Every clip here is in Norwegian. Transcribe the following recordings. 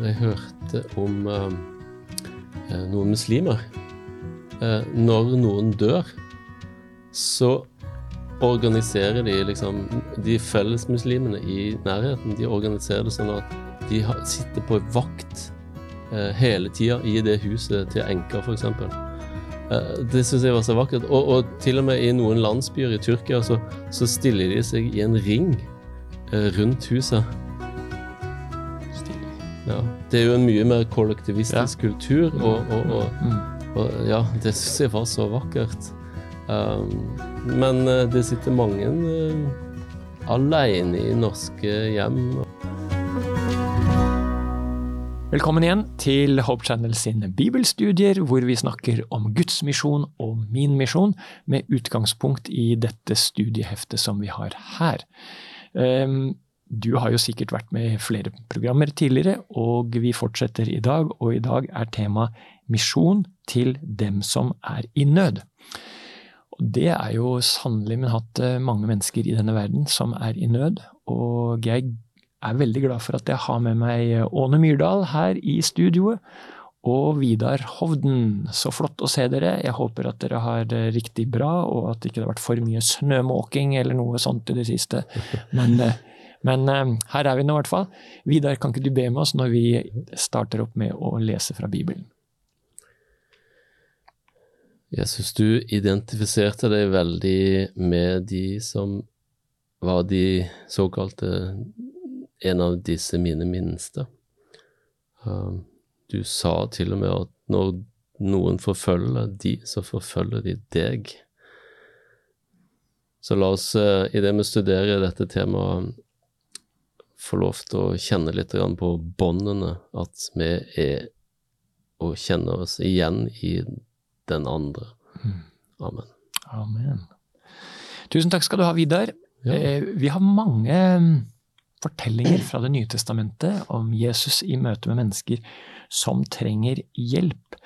jeg hørte om eh, eh, noen muslimer. Eh, når noen dør, så organiserer de liksom De fellesmuslimene i nærheten, de organiserer det sånn at de sitter på vakt hele tida i det huset til enka, f.eks. Det syns jeg var så vakkert. Og, og, til og med i noen landsbyer i Tyrkia så, så stiller de seg i en ring rundt huset. Ja, det er jo en mye mer kollektivistisk ja. kultur, og, og, og, mm. og, ja, det syns jeg var så vakkert. Um, men uh, det sitter mange uh, alene i norske hjem. Velkommen igjen til Hope Channel sine bibelstudier, hvor vi snakker om Guds misjon og min misjon, med utgangspunkt i dette studieheftet som vi har her. Um, du har jo sikkert vært med i flere programmer tidligere, og vi fortsetter i dag. Og i dag er tema misjon til dem som er i nød. Og det er jo sannelig min hatt eh, mange mennesker i denne verden som er i nød. Og jeg er veldig glad for at jeg har med meg Åne Myrdal her i studioet. Og Vidar Hovden. Så flott å se dere. Jeg håper at dere har det riktig bra, og at det ikke har vært for mye snømåking eller noe sånt i det siste. Men eh, men um, her er vi nå i hvert fall. Vidar, kan ikke du be med oss når vi starter opp med å lese fra Bibelen? Jeg syns du identifiserte deg veldig med de som var de såkalte En av disse mine minste. Um, du sa til og med at når noen forfølger de, så forfølger de deg. Så la oss, idet i det vi studerer dette temaet, få lov til å kjenne litt på båndene, at vi er og kjenner oss igjen i den andre. Mm. Amen. Amen. Tusen takk skal du ha, Vidar. Ja. Eh, vi har mange mm, fortellinger fra Det nye testamentet om Jesus i møte med mennesker som trenger hjelp.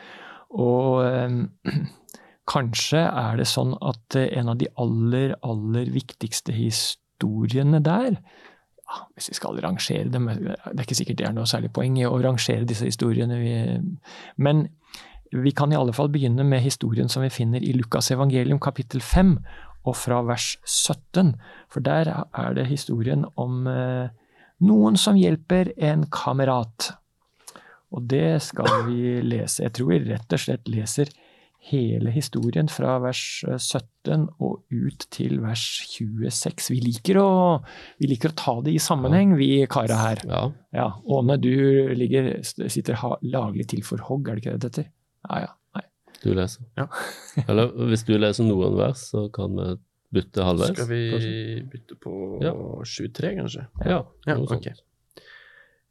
Og eh, kanskje er det sånn at eh, en av de aller, aller viktigste historiene der hvis vi skal rangere dem Det er ikke sikkert det er noe særlig poeng i å rangere disse historiene. Men vi kan i alle fall begynne med historien som vi finner i Lukas evangelium kapittel 5 og fra vers 17. For der er det historien om eh, noen som hjelper en kamerat. Og det skal vi lese. Jeg tror vi rett og slett leser hele historien fra vers 17 eh, og ut til vers 26. Vi liker å, vi liker å ta det i sammenheng, vi kara her. Ja. ja. Åne, du ligger, sitter laglig til for hogg, er det ikke det det heter? Ja, ja. Nei. Du leser. Ja. Eller hvis du leser noen vers, så kan vi bytte halvveis. Skal vi kanskje? bytte på ja. 23, kanskje? Ja. ja ok.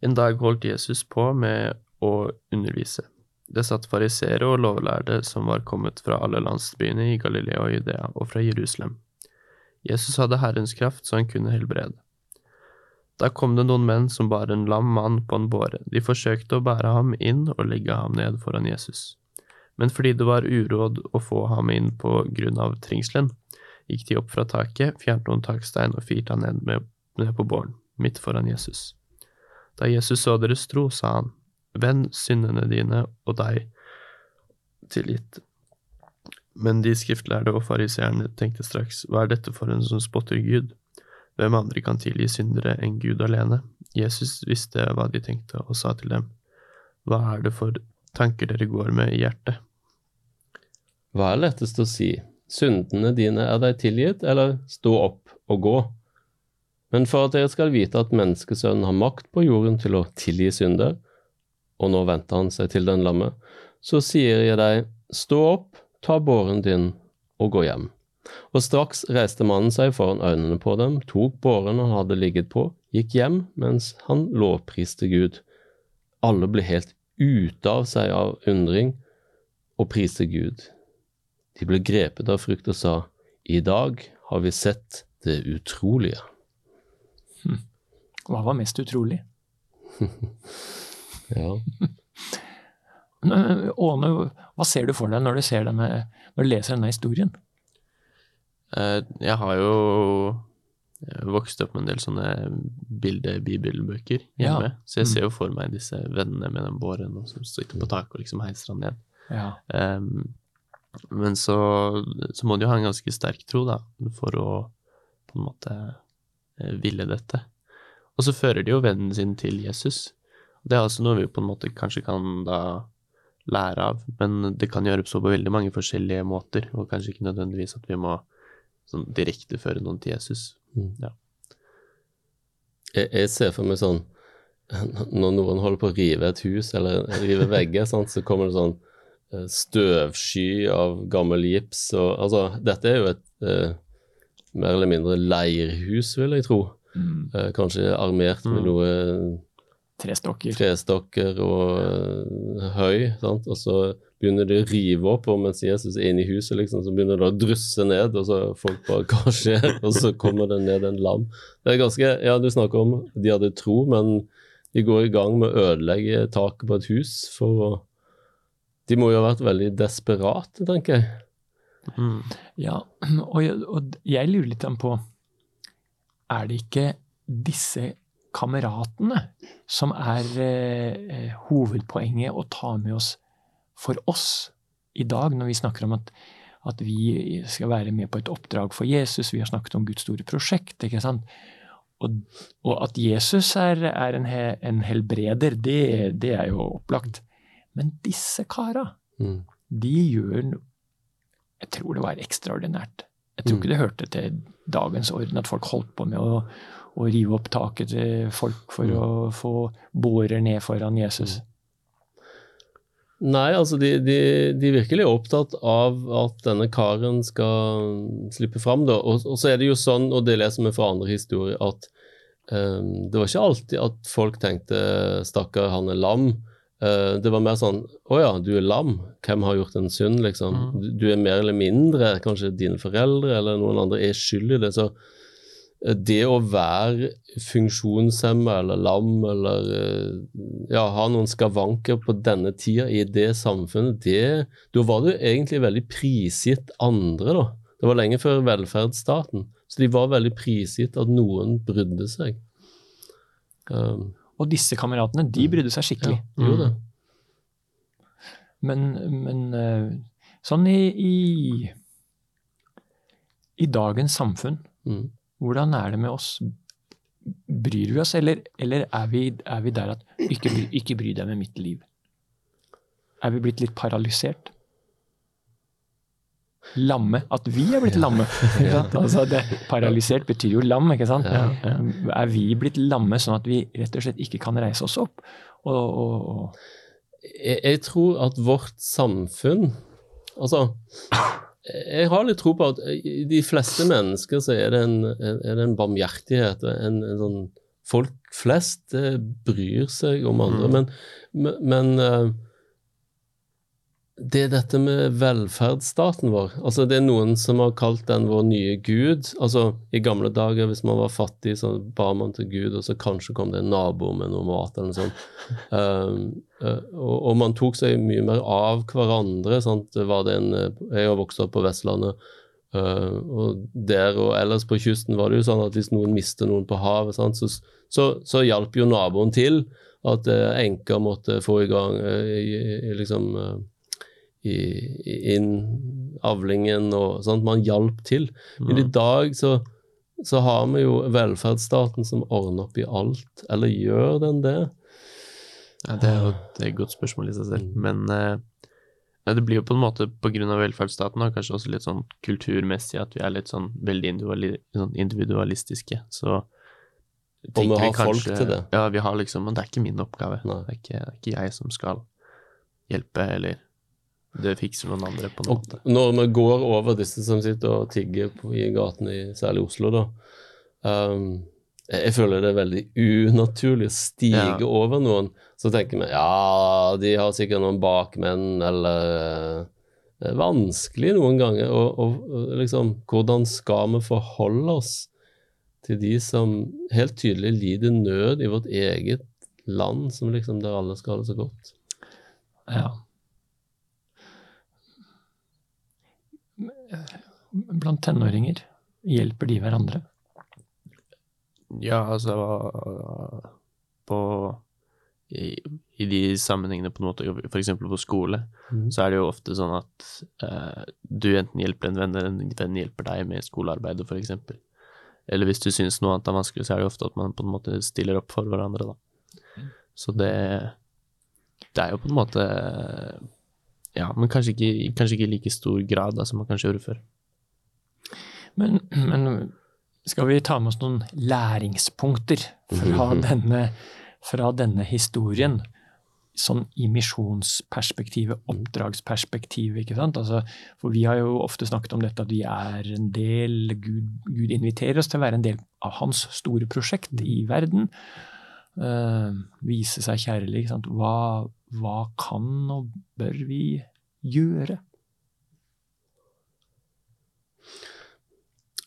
En dag holdt Jesus på med å undervise. Det satt fariseere og lovlærde som var kommet fra alle landsbyene i Galilea og Judea, og fra Jerusalem. Jesus hadde Herrens kraft, så han kunne helbrede. Da kom det noen menn som bar en lam mann på en båre. De forsøkte å bære ham inn og legge ham ned foran Jesus. Men fordi det var uråd å få ham inn på grunn av trengselen, gikk de opp fra taket, fjernet noen takstein og firte han ned, med, ned på båren, midt foran Jesus. Da Jesus så deres tro, sa han, Vend syndene dine og deg tilgitt. Men de skriftlærde og fariseerne tenkte straks, hva er dette for en som spotter Gud? Hvem andre kan tilgi syndere enn Gud alene? Jesus visste hva de tenkte, og sa til dem, hva er det for tanker dere går med i hjertet? Hva er lettest å si, syndene dine er deg tilgitt, eller stå opp og gå? Men for at dere skal vite at menneskesønnen har makt på jorden til å tilgi synder, og nå vendte han seg til den lamme, så sier jeg deg, stå opp, ta båren din og gå hjem. Og straks reiste mannen seg foran øynene på dem, tok båren han hadde ligget på, gikk hjem mens han lovpriste Gud. Alle ble helt ute av seg av undring og priste Gud. De ble grepet av frykt og sa, i dag har vi sett det utrolige. Hm. Hva var mest utrolig? Ja. Åne, hva ser du for deg når du, ser denne, når du leser denne historien? Eh, jeg har jo vokst opp med en del sånne bilde-bibelbøker hjemme, Ja. så jeg Mm. ser jo for meg disse vennene med den båren som sitter på taket og liksom heiser han ned. Ja. Um, men så, så må du jo ha en ganske sterk tro, da, for å på en måte eh, ville dette. Og så fører de jo vennen sin til Jesus. Det er altså noe vi på en måte kanskje kan da lære av, men det kan gjøres på veldig mange forskjellige måter, og kanskje ikke nødvendigvis at vi må sånn direkte føre noen til Jesus. Jeg, jeg ser for meg sånn Når noen holder på å rive et hus eller rive vegger, sant, så kommer det sånn eh, støvsky av gammel gips og Altså, dette er jo et eh, mer eller mindre leirhus, vil jeg tro. Mm. Eh, kanskje armert med Mm. noe Tre stokker. trestokker og eh, høy, sant? og så begynner de å rive opp, og mens Jesus er inne i huset, liksom, så begynner det å drysse ned, og så folk bare Hva skjer? Og så kommer det ned en lam. Det er ganske Ja, du snakker om de hadde tro, men de går i gang med å ødelegge taket på et hus for å De må jo ha vært veldig desperate, tenker jeg. Mm. Ja, og jeg, og jeg lurer litt på Er det ikke disse kameratene som er eh, hovedpoenget å ta med oss for oss i dag, når vi snakker om at, at vi skal være med på et oppdrag for Jesus, vi har snakket om Guds store prosjekt, ikke sant? Og, og at Jesus er, er en, he, en helbreder, det, det er jo opplagt. Men disse kara, Mm. de gjør Jeg tror det var ekstraordinært. Jeg tror Mm. ikke det hørte til dagens orden at folk holdt på med å, å rive opp taket til folk for Mm. å få bårer ned foran Jesus. Nei, altså de, de, de er virkelig opptatt av at denne karen skal slippe fram. Da. Og, og så er det jo sånn, og det leser vi fra andre historier, at um, det var ikke alltid at folk tenkte 'stakkar, han er lam'. Uh, det var mer sånn 'Å ja, du er lam. Hvem har gjort en synd?' liksom. Mm. Du, du er mer eller mindre, kanskje dine foreldre eller noen andre er skyld i det. Så det å være funksjonshemma eller lam eller eh, ja, ha noen skavanker på denne tida i det samfunnet, det, da var du egentlig veldig prisgitt andre, da. Det var lenge før velferdsstaten. Så de var veldig prisgitt at noen brydde seg. Um, Og disse kameratene, de brydde seg ja, skikkelig. de gjorde det. Men, men eh, sånn i, i, i dagens samfunn, Mm. Hvordan er det med oss? Bryr vi oss, eller, eller er, vi, er vi der at ikke, ikke bry deg med mitt liv? Er vi blitt litt paralysert? Lamme. At vi er blitt lamme. Altså det, paralysert betyr jo lam, ikke sant? Ja, Er vi blitt lamme sånn at vi rett og slett ikke kan reise oss opp? Og, og, og jeg, jeg tror at vårt samfunn Altså, jeg har litt tro på at i de fleste mennesker så er det en, er det en barmhjertighet. En, en sånn, folk flest eh, bryr seg om andre, Mm. men, men, men eh, det er dette med velferdsstaten vår. Altså Det er noen som har kalt den vår nye gud. Altså I gamle dager, hvis man var fattig, så ba man til Gud, og så kanskje kom det en nabo med noe mat eller noe sånt. Um, uh, og, og man tok seg mye mer av hverandre. Sant? Var det en, uh, jeg har vokst opp på Vestlandet, uh, og der og ellers på kysten var det jo sånn at hvis noen mister noen på havet, sant? så, så, så hjalp jo naboen til. At uh, enka måtte få i gang i, liksom inn avlingen og sånt. Man hjalp til. Men i Mm. dag så, så har vi jo velferdsstaten som ordner opp i alt. Eller gjør den det? Ja, det er jo det er et godt spørsmål i seg selv. Mm. Men eh, ja, det blir jo på en måte av velferdsstaten og kanskje også litt sånn kulturmessig at vi er litt sånn veldig sånn individualistiske. Så vi har har folk til det. Ja, vi har liksom Men det er ikke min oppgave. Det er ikke, det er ikke jeg som skal hjelpe, eller det fikser noen andre på en Og måte. når vi går over disse som sitter og tigger på, i gatene, i Oslo, da um, jeg, jeg føler det er veldig unaturlig å stige Ja. over noen. Så tenker vi ja, de har sikkert noen bakmenn, eller eh, Det er vanskelig noen ganger. Og, og, og liksom, hvordan skal vi forholde oss til de som helt tydelig lider nød i vårt eget land, som liksom der alle skal ha det så godt? Ja. Blant tenåringer, hjelper de hverandre? Ja, altså På i, i, de sammenhengene, på en måte, f.eks. på skole, mm. så er det jo ofte sånn at eh, du enten hjelper en venn, eller en venn hjelper deg med skolearbeidet, f.eks. Eller hvis du syns noe annet er vanskelig, så er det ofte at man på en måte stiller opp for hverandre, da. Mm. Så det Det er jo på en måte Ja, men kanskje ikke, kanskje ikke i like stor grad da, som man kanskje gjorde før. Men, men skal vi ta med oss noen læringspunkter fra denne, fra denne historien? Sånn i misjonsperspektivet, oppdragsperspektivet, ikke sant. Altså, for vi har jo ofte snakket om dette at vi er en del Gud, Gud inviterer oss til å være en del av hans store prosjekt i verden. Uh, vise seg kjærlig. Ikke sant? Hva, hva kan og bør vi gjøre?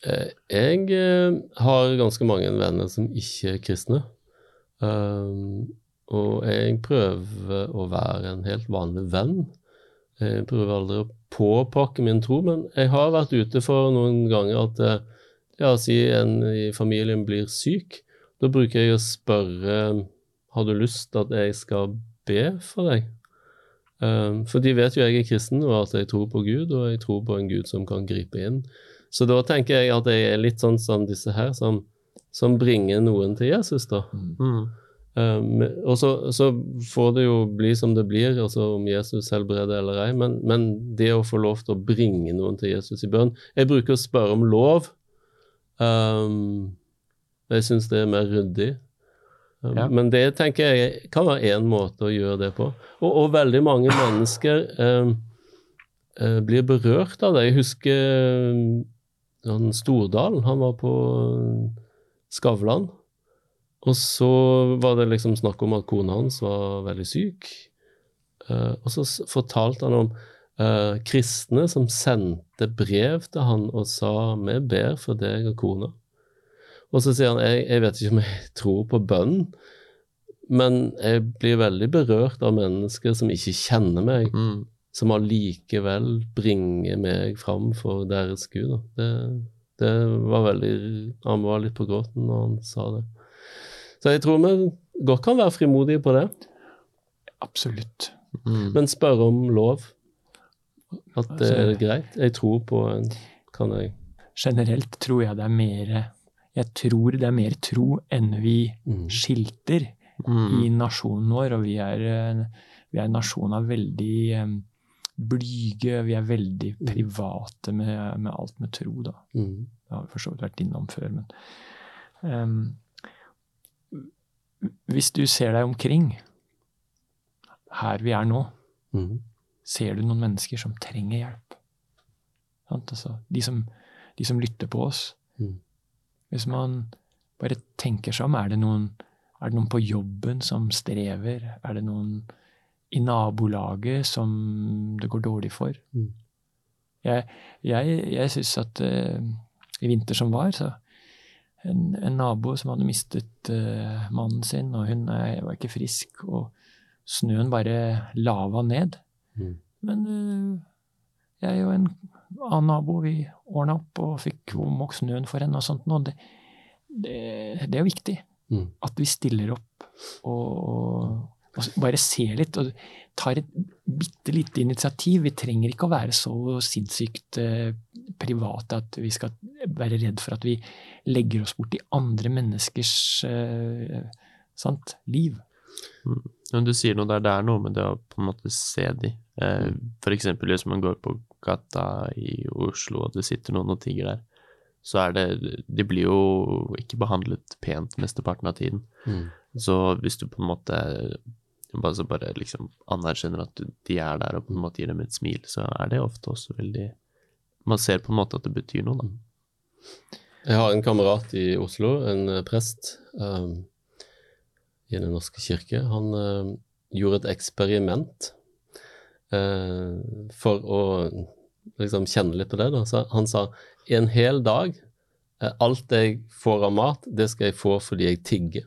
Eh, jeg eh, har ganske mange venner som ikke er kristne. Um, og jeg prøver å være en helt vanlig venn. Jeg prøver aldri å påpakke min tro, men jeg har vært ute for noen ganger at ja, si en i familien blir syk. Da bruker jeg å spørre har du lyst til at jeg skal be for deg. Um, for de vet jo jeg er kristen, og at jeg tror på Gud, og jeg tror på en Gud som kan gripe inn. Så da tenker jeg at jeg er litt sånn som disse her, som, som bringer noen til Jesus, da. Mm. Um, og så, så, får det jo bli som det blir, altså om Jesus helbreder eller ei, men, men, det å få lov til å bringe noen til Jesus i bønn Jeg bruker å spørre om lov. Um, jeg syns det er mer ryddig. Ja. Men det tenker jeg kan være én måte å gjøre det på. Og, og veldig mange mennesker um, uh, blir berørt av det. Jeg husker han Stordalen, han var på Skavlan. Og så var det liksom snakk om at kona hans var veldig syk. Eh, og så fortalte han om eh, kristne som sendte brev til han og sa 'Vi ber for deg og kona'. Og så sier han jeg, jeg vet ikke om jeg tror på bønn, men jeg blir veldig berørt av mennesker som ikke kjenner meg. Mm som allikevel bringer meg fram for deres Gud. Det, det, var veldig Han var litt på gråten når han sa det. Så jeg tror vi godt kan være frimodige på det. Absolutt. Mm. Men spørre om lov. At det er altså- greit. Jeg tror på en Kan jeg Generelt tror jeg det er mer Jeg tror det er mer tro enn vi mm. skilter mm. i nasjonen vår, og vi er, eh, vi er en nasjon av veldig eh, blyge, vi er veldig mm. private med, med alt med tro, da. Det har vi for så vidt vært innom før, men um, Hvis du ser deg omkring, her vi er nå, mm. ser du noen mennesker som trenger hjelp? Altså, de, som, de, som, lytter på oss. Hvis man bare tenker seg om, er det, noen, er det noen på jobben som strever? Er det noen i nabolaget som det går dårlig for. Mm. Jeg, jeg, jeg syns at uh, i vinter som var, så en, en nabo som hadde mistet uh, mannen sin, og hun er, var ikke frisk, og snøen bare lava ned. Mm. Men jeg og en annen nabo, vi ordna opp og fikk omok snøen for henne og sånt. Og det, det, det er jo viktig mm. at vi stiller opp og og bare ser litt og tar et bitte lite initiativ. Vi trenger ikke å være så sinnssykt eh, private at vi skal være redd for at vi legger oss bort i andre menneskers eh, sant, liv. Mm. Men du sier noe der, det er noe med det å på en måte se de. Eh, F.eks. for eksempel hvis man går på gata i Oslo og det sitter noen og tigger der, så er det De blir jo ikke behandlet pent mesteparten av tiden. Mm. Så hvis du på en måte bare, bare liksom anerkjenner at de er der og på en måte gir dem et smil, så er det ofte også veldig Man ser på en måte at det betyr noe, da. Jeg har en kamerat i Oslo, en eh, prest um, i Den norske kirke. Han uh, gjorde et eksperiment uh, for å liksom kjenne litt på det. Da. Så han sa en hel dag Alt jeg får av mat, det skal jeg få fordi jeg tigger.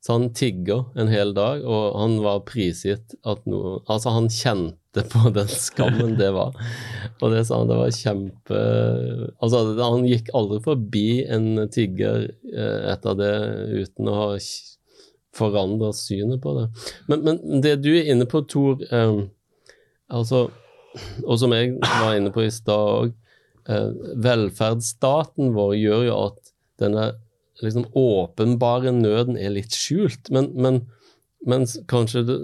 Så han tigga en hel dag, og han var prisgitt at noe Altså, han kjente på den skammen det var. Og det sa han, det var kjempe Altså, han gikk aldri forbi en tigger eh, etter det uten å ha forandra synet på det. Men, men, det du er inne på, Tor, eh, altså, og som jeg var inne på i stad òg, eh, velferdsstaten vår gjør jo at denne liksom åpenbare nøden er litt skjult, men, men, men kanskje det,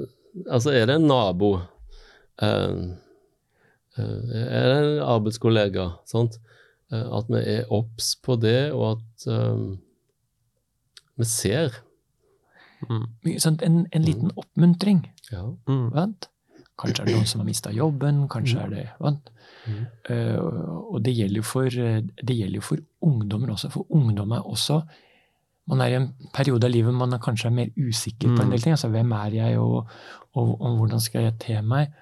Altså, er det en nabo? Eh, eh, er det en arbeidskollega? Sant? Eh, at vi er obs på det, og at vi ser. Mm. En, en, liten mm. oppmuntring. Ja. Mm. Kanskje er det noen som har mista jobben, kanskje er det mm. uh, Og det gjelder, for, det gjelder, jo for, ungdommer også, for ungdom er også man er i en periode av livet man er kanskje er mer usikker på en del mm. ting. altså Hvem er jeg, og, og, og, hvordan skal jeg te meg?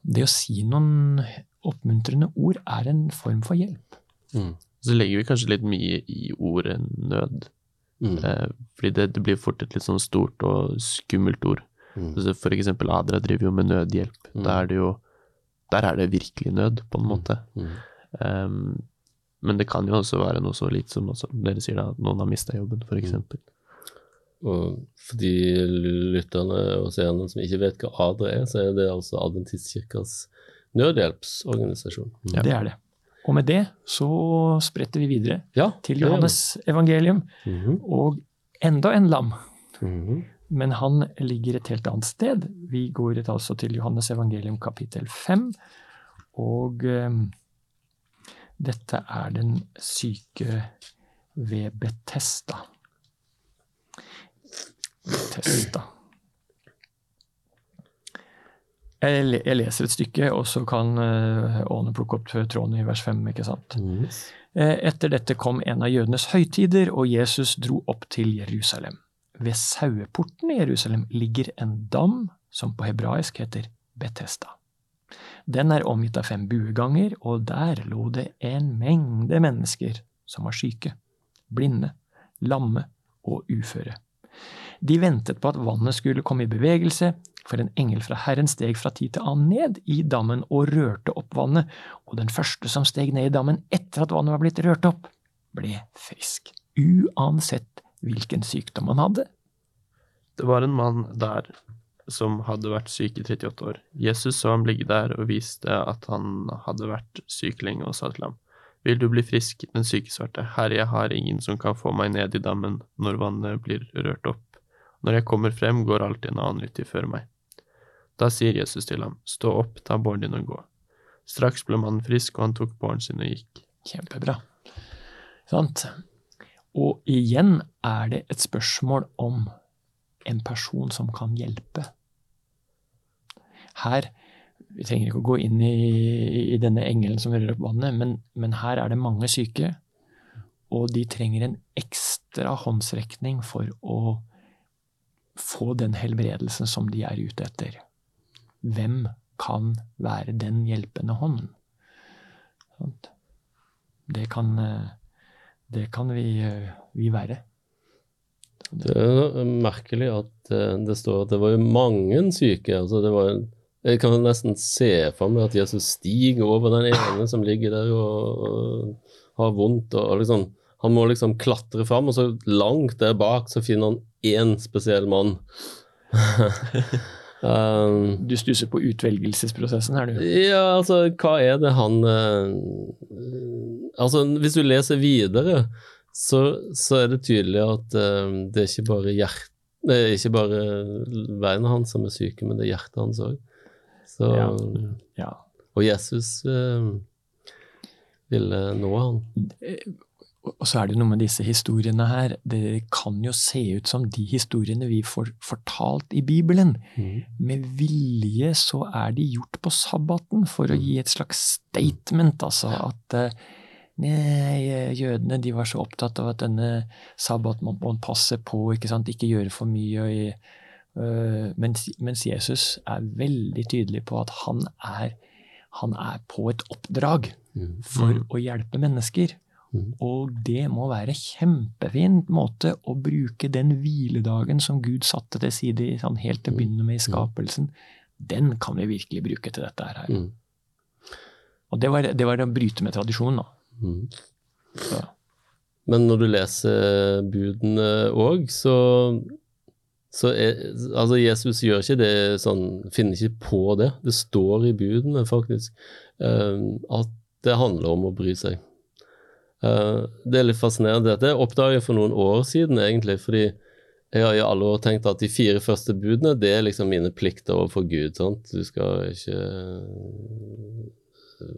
Det å si noen oppmuntrende ord er en form for hjelp. Mm. Så legger vi kanskje litt mye i ordet nød. Mm. Eh, fordi det, det, blir fort et litt sånn stort og skummelt ord. Mm. F.eks. Adra driver jo med nødhjelp. Mm. Da er det jo Der er det virkelig nød, på en måte. Um, men det kan jo også være noe så lite som også, dere sier da, at noen har mista jobben, f.eks. Mm. Og for de lytterne og seerne som ikke vet hva ADRA er, så er det altså Adventistkirkas nødhjelpsorganisasjon. Ja. Det er det. Og med det så spretter vi videre ja, til Johannes evangelium mm -hmm. og enda en lam. Mm -hmm. Men han ligger et helt annet sted. Vi går altså til Johannes evangelium kapittel 5. Og eh, dette er den syke ved Betesta. Betesta. Jeg leser et stykke, og så kan Åne eh, plukke opp tråden i vers 5. ikke sant? Yes. Etter dette kom en av jødenes høytider, og Jesus dro opp til Jerusalem. Ved saueporten i Jerusalem ligger en dam som på hebraisk heter Betesta. Den er omgitt av fem bueganger, og der lå det en mengde mennesker som var syke, blinde, lamme og uføre. De ventet på at vannet skulle komme i bevegelse, for en engel fra Herren steg fra tid til annen ned i dammen og rørte opp vannet, og den første som steg ned i dammen etter at vannet var blitt rørt opp, ble frisk, uansett hvilken sykdom han hadde. Det var en mann der som hadde vært syk i 38 år. Jesus så ham ligge der og viste at han hadde vært syk lenge, og sa til ham, Vil du bli frisk? Den syke svarte, Herre, jeg har ingen som kan få meg ned i dammen når vannet blir rørt opp. Når jeg kommer frem, går alltid en annen uti før meg. Da sier Jesus til ham, Stå opp, ta båren din og gå. Straks ble mannen frisk, og han tok båren sin og gikk. Kjempebra. Sant? Og igjen er det et spørsmål om en person som kan hjelpe. Her Vi trenger ikke å gå inn i, i denne engelen som rører opp vannet, men, men, her er det mange syke, og de trenger en ekstra håndsrekning for å få den helbredelsen som de er ute etter. Hvem kan være den hjelpende hånden? Det kan, det kan vi, vi være. Det er merkelig at eh, det står at det var mange syke. altså var jeg kan nesten se for meg at Jesus stiger over den ene som ligger der og, og har vondt. Og, og liksom, han må liksom klatre fram, og så langt der bak så finner han én spesiell mann. um, du stusser på utvelgelsesprosessen her, du? Ja, altså, hva er det han uh, Altså, hvis du leser videre, så, så, er det tydelig at uh, det er ikke bare hjert, det er ikke bare beina hans som er syke, men det er hjertet hans òg. Ja. Ja. Og Jesus uh, ville nå han. Og så er det noe med disse historiene her. Det kan jo se ut som de historiene vi får fortalt i Bibelen. Mm. Med vilje så er de gjort på sabbaten for å mm. gi et slags statement. Altså at uh, Nei, jødene de var så opptatt av at denne sabbaten må man passe på, ikke sant, ikke gjøre for mye. Og, øh, mens, mens, Jesus er veldig tydelig på at han er, han er på et oppdrag for mm. å hjelpe mennesker. Mhm. Og det må være kjempefin måte å bruke den hviledagen som Gud satte til side sånn helt til å begynne med i skapelsen. Den kan vi virkelig bruke til dette her. Mm. Og det var, det var det å bryte med tradisjonen, da. Mm. Så, Men når du leser budene òg, så, så er, Altså, Jesus gjør ikke det sånn Finner ikke på det. Det står i budene, faktisk, eh, at det handler om å bry seg. Eh, det er litt fascinerende. Dette oppdaget jeg for noen år siden, egentlig, fordi jeg har i alle år tenkt at de fire første budene, det er liksom mine plikter overfor Gud. sant? Du skal ikke eh,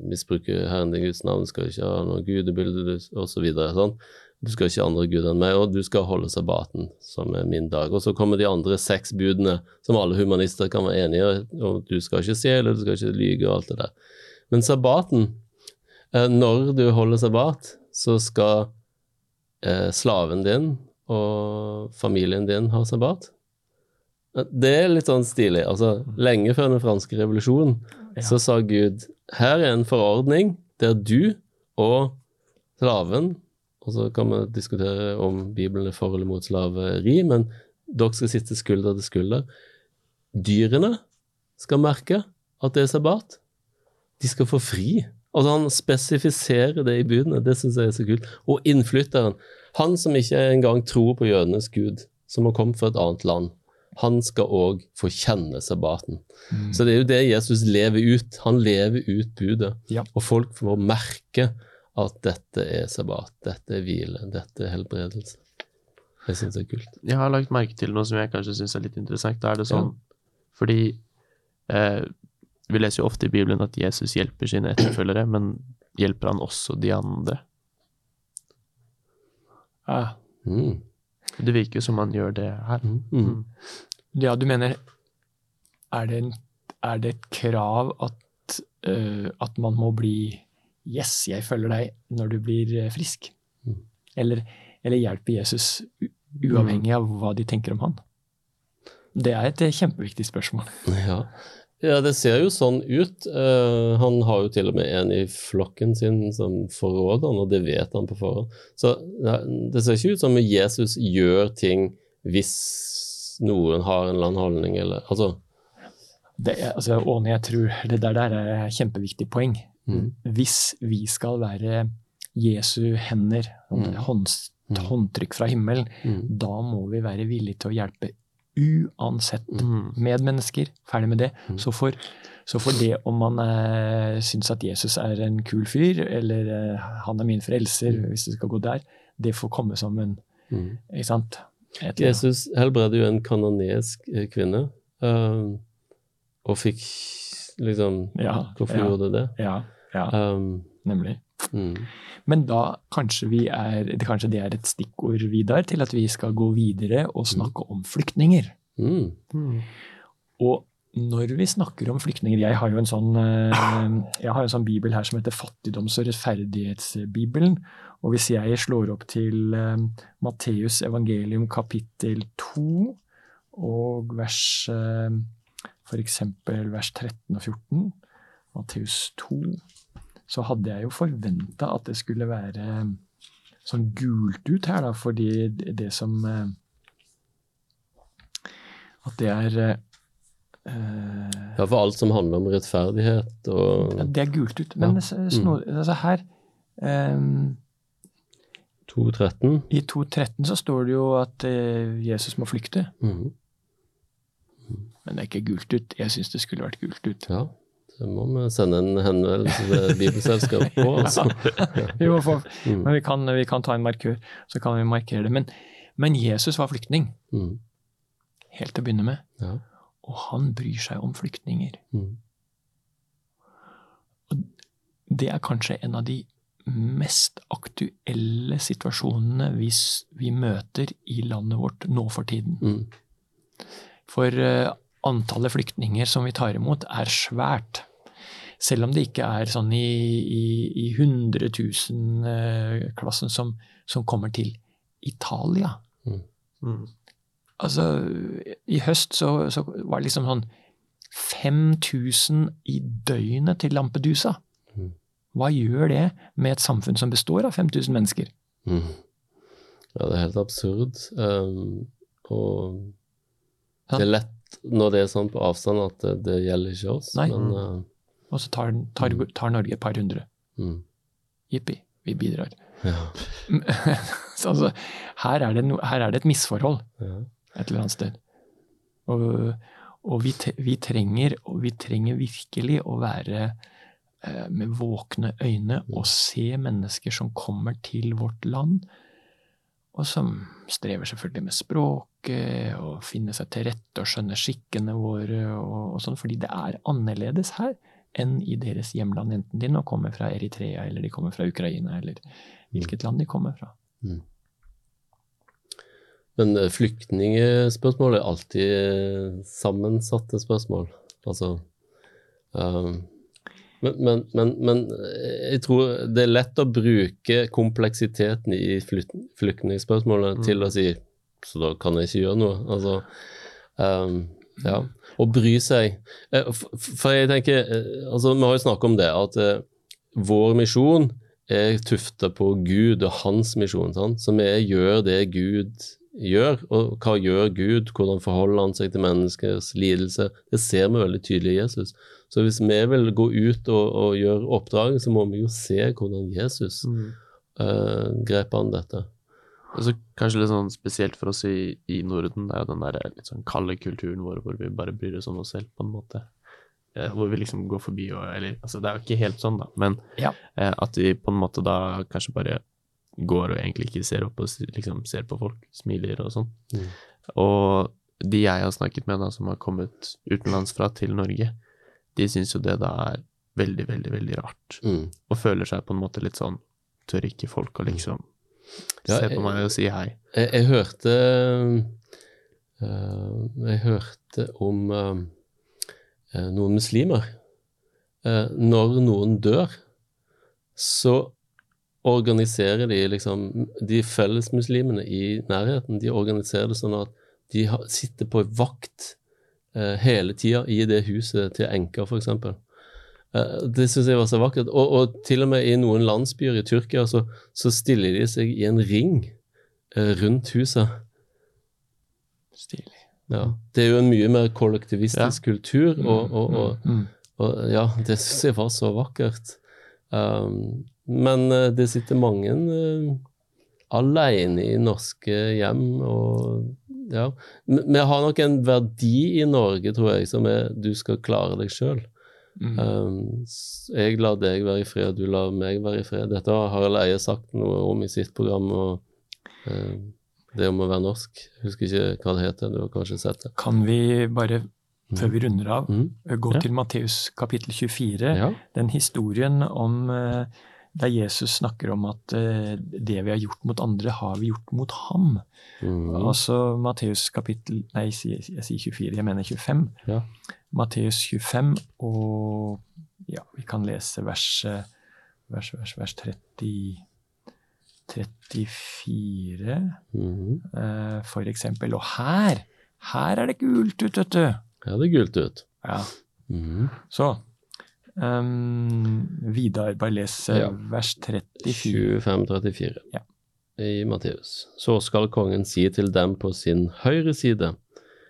misbruke Herren din Guds navn, du skal ikke ha noe gudebilde osv. Sånn. Du skal ikke ha andre guder enn meg, og du skal holde sabbaten, som er min dag. Og så kommer de andre seks budene, som alle humanister kan være enige om. Du skal ikke stjele, du skal ikke lyge og alt det der. Men sabbaten, eh, når du holder sabbat, så skal eh, slaven din og familien din ha sabbat. Det er litt sånn stilig. Altså, lenge før den franske revolusjonen Ja. så sa Gud her er en forordning der du og slaven Og så kan vi diskutere om Bibelen er for eller mot slaveri, men dere skal sitte skulder til skulder. Dyrene skal merke at det er sabbat. De skal få fri. Altså Han spesifiserer det i budene. Det syns jeg er så kult. Og innflytteren, han som ikke engang tror på jødenes gud, som har kommet fra et annet land, han skal òg få kjenne sabbaten. Mm. Så det er jo det Jesus lever ut. Han lever ut budet. Ja. Og folk får merke at dette er sabbat, dette er hvile, dette er helbredelse. Jeg syns det er kult. Jeg har lagt merke til noe som jeg kanskje syns er litt interessant. Da er det sånn Fordi eh, vi leser jo ofte i Bibelen at Jesus hjelper sine etterfølgere, men hjelper han også de andre? Ah. Mm. Det virker jo som han gjør det her. Mm. Mm. Ja, du mener Er det, en, er det et krav at, uh, at man må bli Yes, jeg følger deg når du blir eh, frisk? Mm. Eller, eller hjelper Jesus uavhengig av hva de tenker om han? Det er et eh, kjempeviktig spørsmål. Ja. Ja, det ser jo sånn ut. Uh, han har jo til og med en i flokken sin som forråder han, og det vet han på forhånd. Så det ser ikke ut som Jesus gjør ting hvis noen har en eller annen holdning, eller Altså Det altså, Åne, jeg tror det der, der er et kjempeviktig poeng. mm. Hvis vi skal være Jesu hender, Mm. håndtrykk fra himmelen, Mm. da må vi være villige til å hjelpe uansett Mm. medmennesker. Ferdig med det. Mm. Så, for, så for det om man eh, syns at Jesus er en kul fyr, eller eh, han er min frelser, Mm. hvis det skal gå der, det får komme som en Mm. Ikke sant? Et. Jesus helbredde jo en kanonesk eh, kvinne, um, og fikk liksom Ja, Hvorfor ja. gjorde det det? Ja, ja, Um, nemlig. Mm. Men da kanskje, vi er, det, kanskje det er et stikkord, Vidar, til at vi skal gå videre og snakke om flyktninger. Mm. Mm. Og når vi snakker om flyktninger Jeg har jo en sånn, eh, jeg har en sånn bibel her som heter Fattigdoms- og rettferdighetsbibelen. Og hvis jeg slår opp til eh, Matteus evangelium kapittel 2 og vers eh, f.eks. vers 13 og 14, Matteus 2, så hadde jeg jo forventa at det skulle være sånn gult ut her, da, fordi det som eh, At det er eh, Ja, for alt som handler om rettferdighet og det er gult ut. Men Ja. snor, altså her um, 2.13 I 2.13 så står det jo at eh, Jesus må flykte. Mhm. Men det er ikke gult ut. Jeg syns det skulle vært gult ut. Ja, det må vi sende en henvendelse til Bibelselskapet på, altså. Vi må få, Mm. men vi kan, vi kan ta en markør, så kan vi markere det. Men, men Jesus var flyktning, Mm. helt til å begynne med. Ja. Og han bryr seg om flyktninger. Mm. Det er kanskje en av de mest aktuelle situasjonene vi, vi møter i landet vårt nå for tiden. Mm. For eh, antallet flyktninger som vi tar imot, er svært. Selv om det ikke er sånn i, i, i 100 000-klassen som, som kommer til Italia. Mm. Altså, i høst så, så var det liksom sånn 5000 i døgnet til Lampedusa. Mm. Hva gjør det med et samfunn som består av 5000 mennesker? Mm. Ja, det er helt absurd. Um, og det er lett når det er sånn på avstand at det, det gjelder ikke oss, Nei. men uh, Og så tar, tar, tar Norge et par hundre. mm. Jippi, vi bidrar. ja. så altså, her, er det no, her er det et misforhold Ja. et eller annet sted. Og, og vi, vi, trenger, og vi trenger virkelig å være eh, med våkne øyne og se mennesker som kommer til vårt land, og som strever selvfølgelig med språket og finner seg til rette og skjønner skikkene våre og, og sånn, fordi det er annerledes her enn i deres hjemland, enten de nå kommer fra Eritrea eller de kommer fra Ukraina eller hvilket land de kommer fra. Men eh, flyktningspørsmål er alltid eh, sammensatte spørsmål. Altså um, men, men, men, eh, jeg tror det er lett å bruke kompleksiteten i flyktningspørsmålet mm. til å si så da kan jeg ikke gjøre noe. Altså, um, ja. Å bry seg. Eh, For, jeg tenker, eh, altså Vi har jo snakket om det, at vår misjon er tufta på Gud og hans misjon. Sant? Så vi gjør det Gud gjør. Og hva gjør Gud? Hvordan forholder han seg til menneskers lidelse? Det ser vi veldig tydelig i Jesus. Så hvis vi vil gå ut og, og gjøre oppdraget, så må vi jo se hvordan Jesus Mm. uh, grep an dette. Og så kanskje litt sånn spesielt for oss i, i Norden, det er jo den der litt sånn kalde kulturen vår hvor vi bare bryr oss om oss selv, på en måte. Eh, hvor vi liksom går forbi og Eller altså, det er jo ikke helt sånn, da, men Ja. eh, at vi på en måte da kanskje bare går og egentlig ikke ser opp og liksom ser på folk, smiler og sånn. Mm. Og de jeg har snakket med da, som har kommet utenlandsfra til Norge, de syns jo det da er veldig, veldig, veldig rart. Mm. Og føler seg på en måte litt sånn Tør ikke folk å liksom Ja, se på meg og si hei? Jeg, jeg hørte uh, Jeg hørte om uh, noen muslimer. Uh, når noen dør, så organiserer de liksom De fellesmuslimene i nærheten, de organiserer det sånn at de sitter på vakt eh, hele tida i det huset til enka, f.eks. Eh, det syns jeg var så vakkert. Og, og til og med i noen landsbyer i Tyrkia så, så stiller de seg i en ring eh, rundt huset. Stilig. Ja. Det er jo en mye mer kollektivistisk kultur, og, og, og, Mm. og ja, det syns jeg var så vakkert. Um, men eh, det sitter mange uh, alene i norske hjem, og ja. Vi har nok en verdi i Norge, tror jeg, som er du skal klare deg sjøl. Mm. Um, jeg lar deg være i fred, du lar meg være i fred. Dette har Harald Eie sagt noe om i sitt program. og um, Det om å være norsk. Jeg husker ikke hva det heter, du har kanskje sett det. Kan vi bare, før vi runder av, Mm. gå Ja. til Matteus kapittel 24? Ja. Den historien om eh, der Jesus snakker om at eh, det vi har gjort mot andre, har vi gjort mot ham. Mm. Altså Matteus kapittel Nei, jeg sier, jeg sier 24, jeg mener 25. Ja. Matteus 25, og ja, vi kan lese vers, eh, vers, vers, vers 30, 34, Mhm. eh, for eksempel. Og her, her er det gult ut, vet du. Ja, det gult ut. Ja, Mm. så um, Vidar, bare les eh, Ja. vers 34. 25-34 Ja. i Matteus. Så skal kongen si til dem på sin høyre side,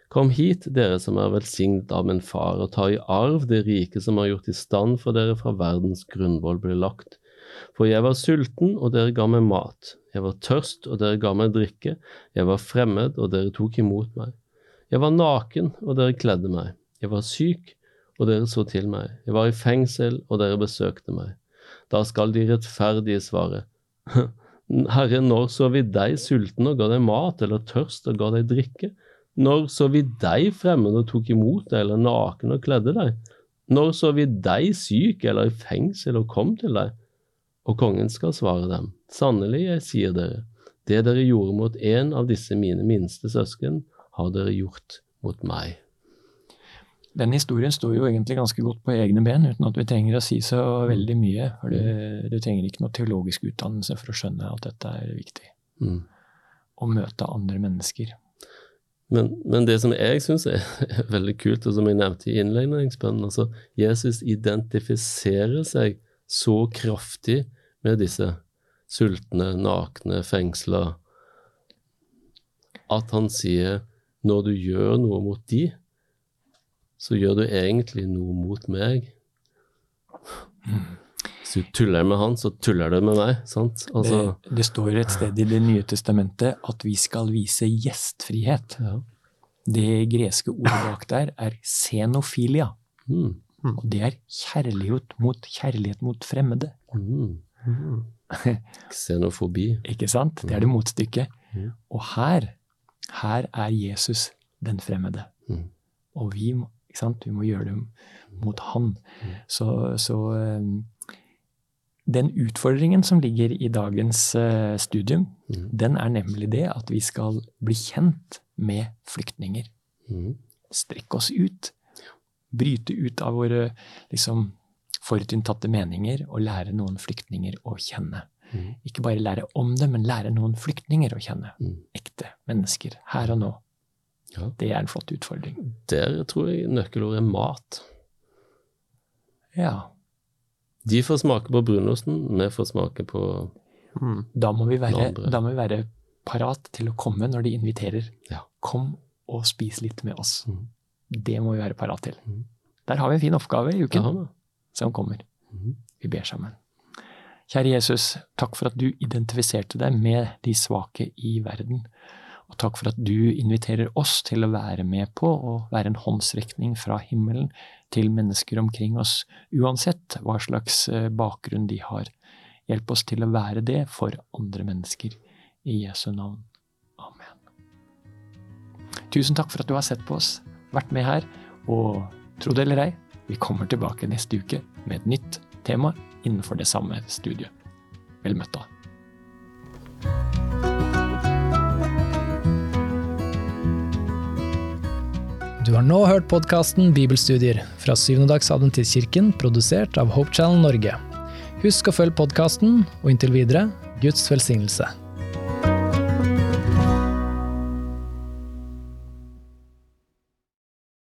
Kom hit, dere som er velsignet av min far, og ta i arv det rike som er gjort i stand for dere fra verdens grunnvoll ble lagt. For jeg var sulten, og dere ga meg mat. Jeg var tørst, og dere ga meg drikke. Jeg var fremmed, og dere tok imot meg. Jeg var naken, og dere kledde meg. Jeg var syk, og dere så til meg. Jeg var i fengsel, og dere besøkte meg. Da skal de rettferdige svare. Herre, når så vi deg sulten og ga deg mat, eller tørst og ga deg drikke? Når så vi deg fremmed og tok imot deg, eller naken og kledde deg? Når så vi deg syk eller i fengsel og kom til deg? Og kongen skal svare dem, sannelig, jeg sier dere, det dere gjorde mot en av disse mine minste søsken, har dere gjort mot meg. Den historien står jo egentlig ganske godt på egne ben, uten at vi trenger å si så veldig mye. For du, du trenger ikke noe teologisk utdannelse for å skjønne at dette er viktig. Mm. Å møte andre mennesker. Men, men det som jeg syns er veldig kult, og som jeg nevnte i innledningsbønnen, altså Jesus identifiserer seg så kraftig med disse sultne, nakne, fengsla, at han sier når du gjør noe mot de, så gjør du egentlig noe mot meg. Hvis du tuller med han, så tuller du med meg. sant? Altså, det, det står et sted i Det nye testamentet at vi skal vise gjestfrihet. ja. Det greske ordet bak der er xenofilia. Mm. Og det er kjærlighet mot, kjærlighet mot fremmede. Mm. Mm. Xenofobi. Ikke sant? Det er det motstykket. Og her, her er Jesus den fremmede. Mm. Og vi må, vi må gjøre det mot han. Så, så um, den utfordringen som ligger i dagens uh, studium, Mm. den er nemlig det at vi skal bli kjent med flyktninger. Mm. Strekke oss ut. Bryte ut av våre liksom, forutinntatte meninger og lære noen flyktninger å kjenne. Mm. Ikke bare lære om det, men lære noen flyktninger å kjenne. Mm. Ekte mennesker her og nå. Ja. Det er en flott utfordring. Der tror jeg nøkkelordet er mat. Ja. De får smake på brunosten, vi får smake på Mm. Da må vi være, da må vi være parat til å komme når de inviterer. Ja. Kom og spis litt med oss. Mhm. Det må vi være parat til. Mhm. Der har vi en fin oppgave i uken som kommer. Vi ber sammen. Kjære Jesus, takk for at du identifiserte deg med de svake i verden. Og takk for at du inviterer oss til å være med på å være en håndsrekning fra himmelen til mennesker omkring oss, uansett hva slags eh, bakgrunn de har. Hjelp oss til å være det for andre mennesker. I Jesu navn. Amen. Tusen takk for at du har sett på oss, vært med her, og tro det eller ei, vi kommer tilbake neste uke med et nytt tema innenfor det samme studiet. Vel møtt, da. Du har nå hørt podkasten Bibelstudier fra Syvendedagsadventistkirken, produsert av Hope Channel Norge. Husk å følge podkasten, og inntil videre Guds velsignelse.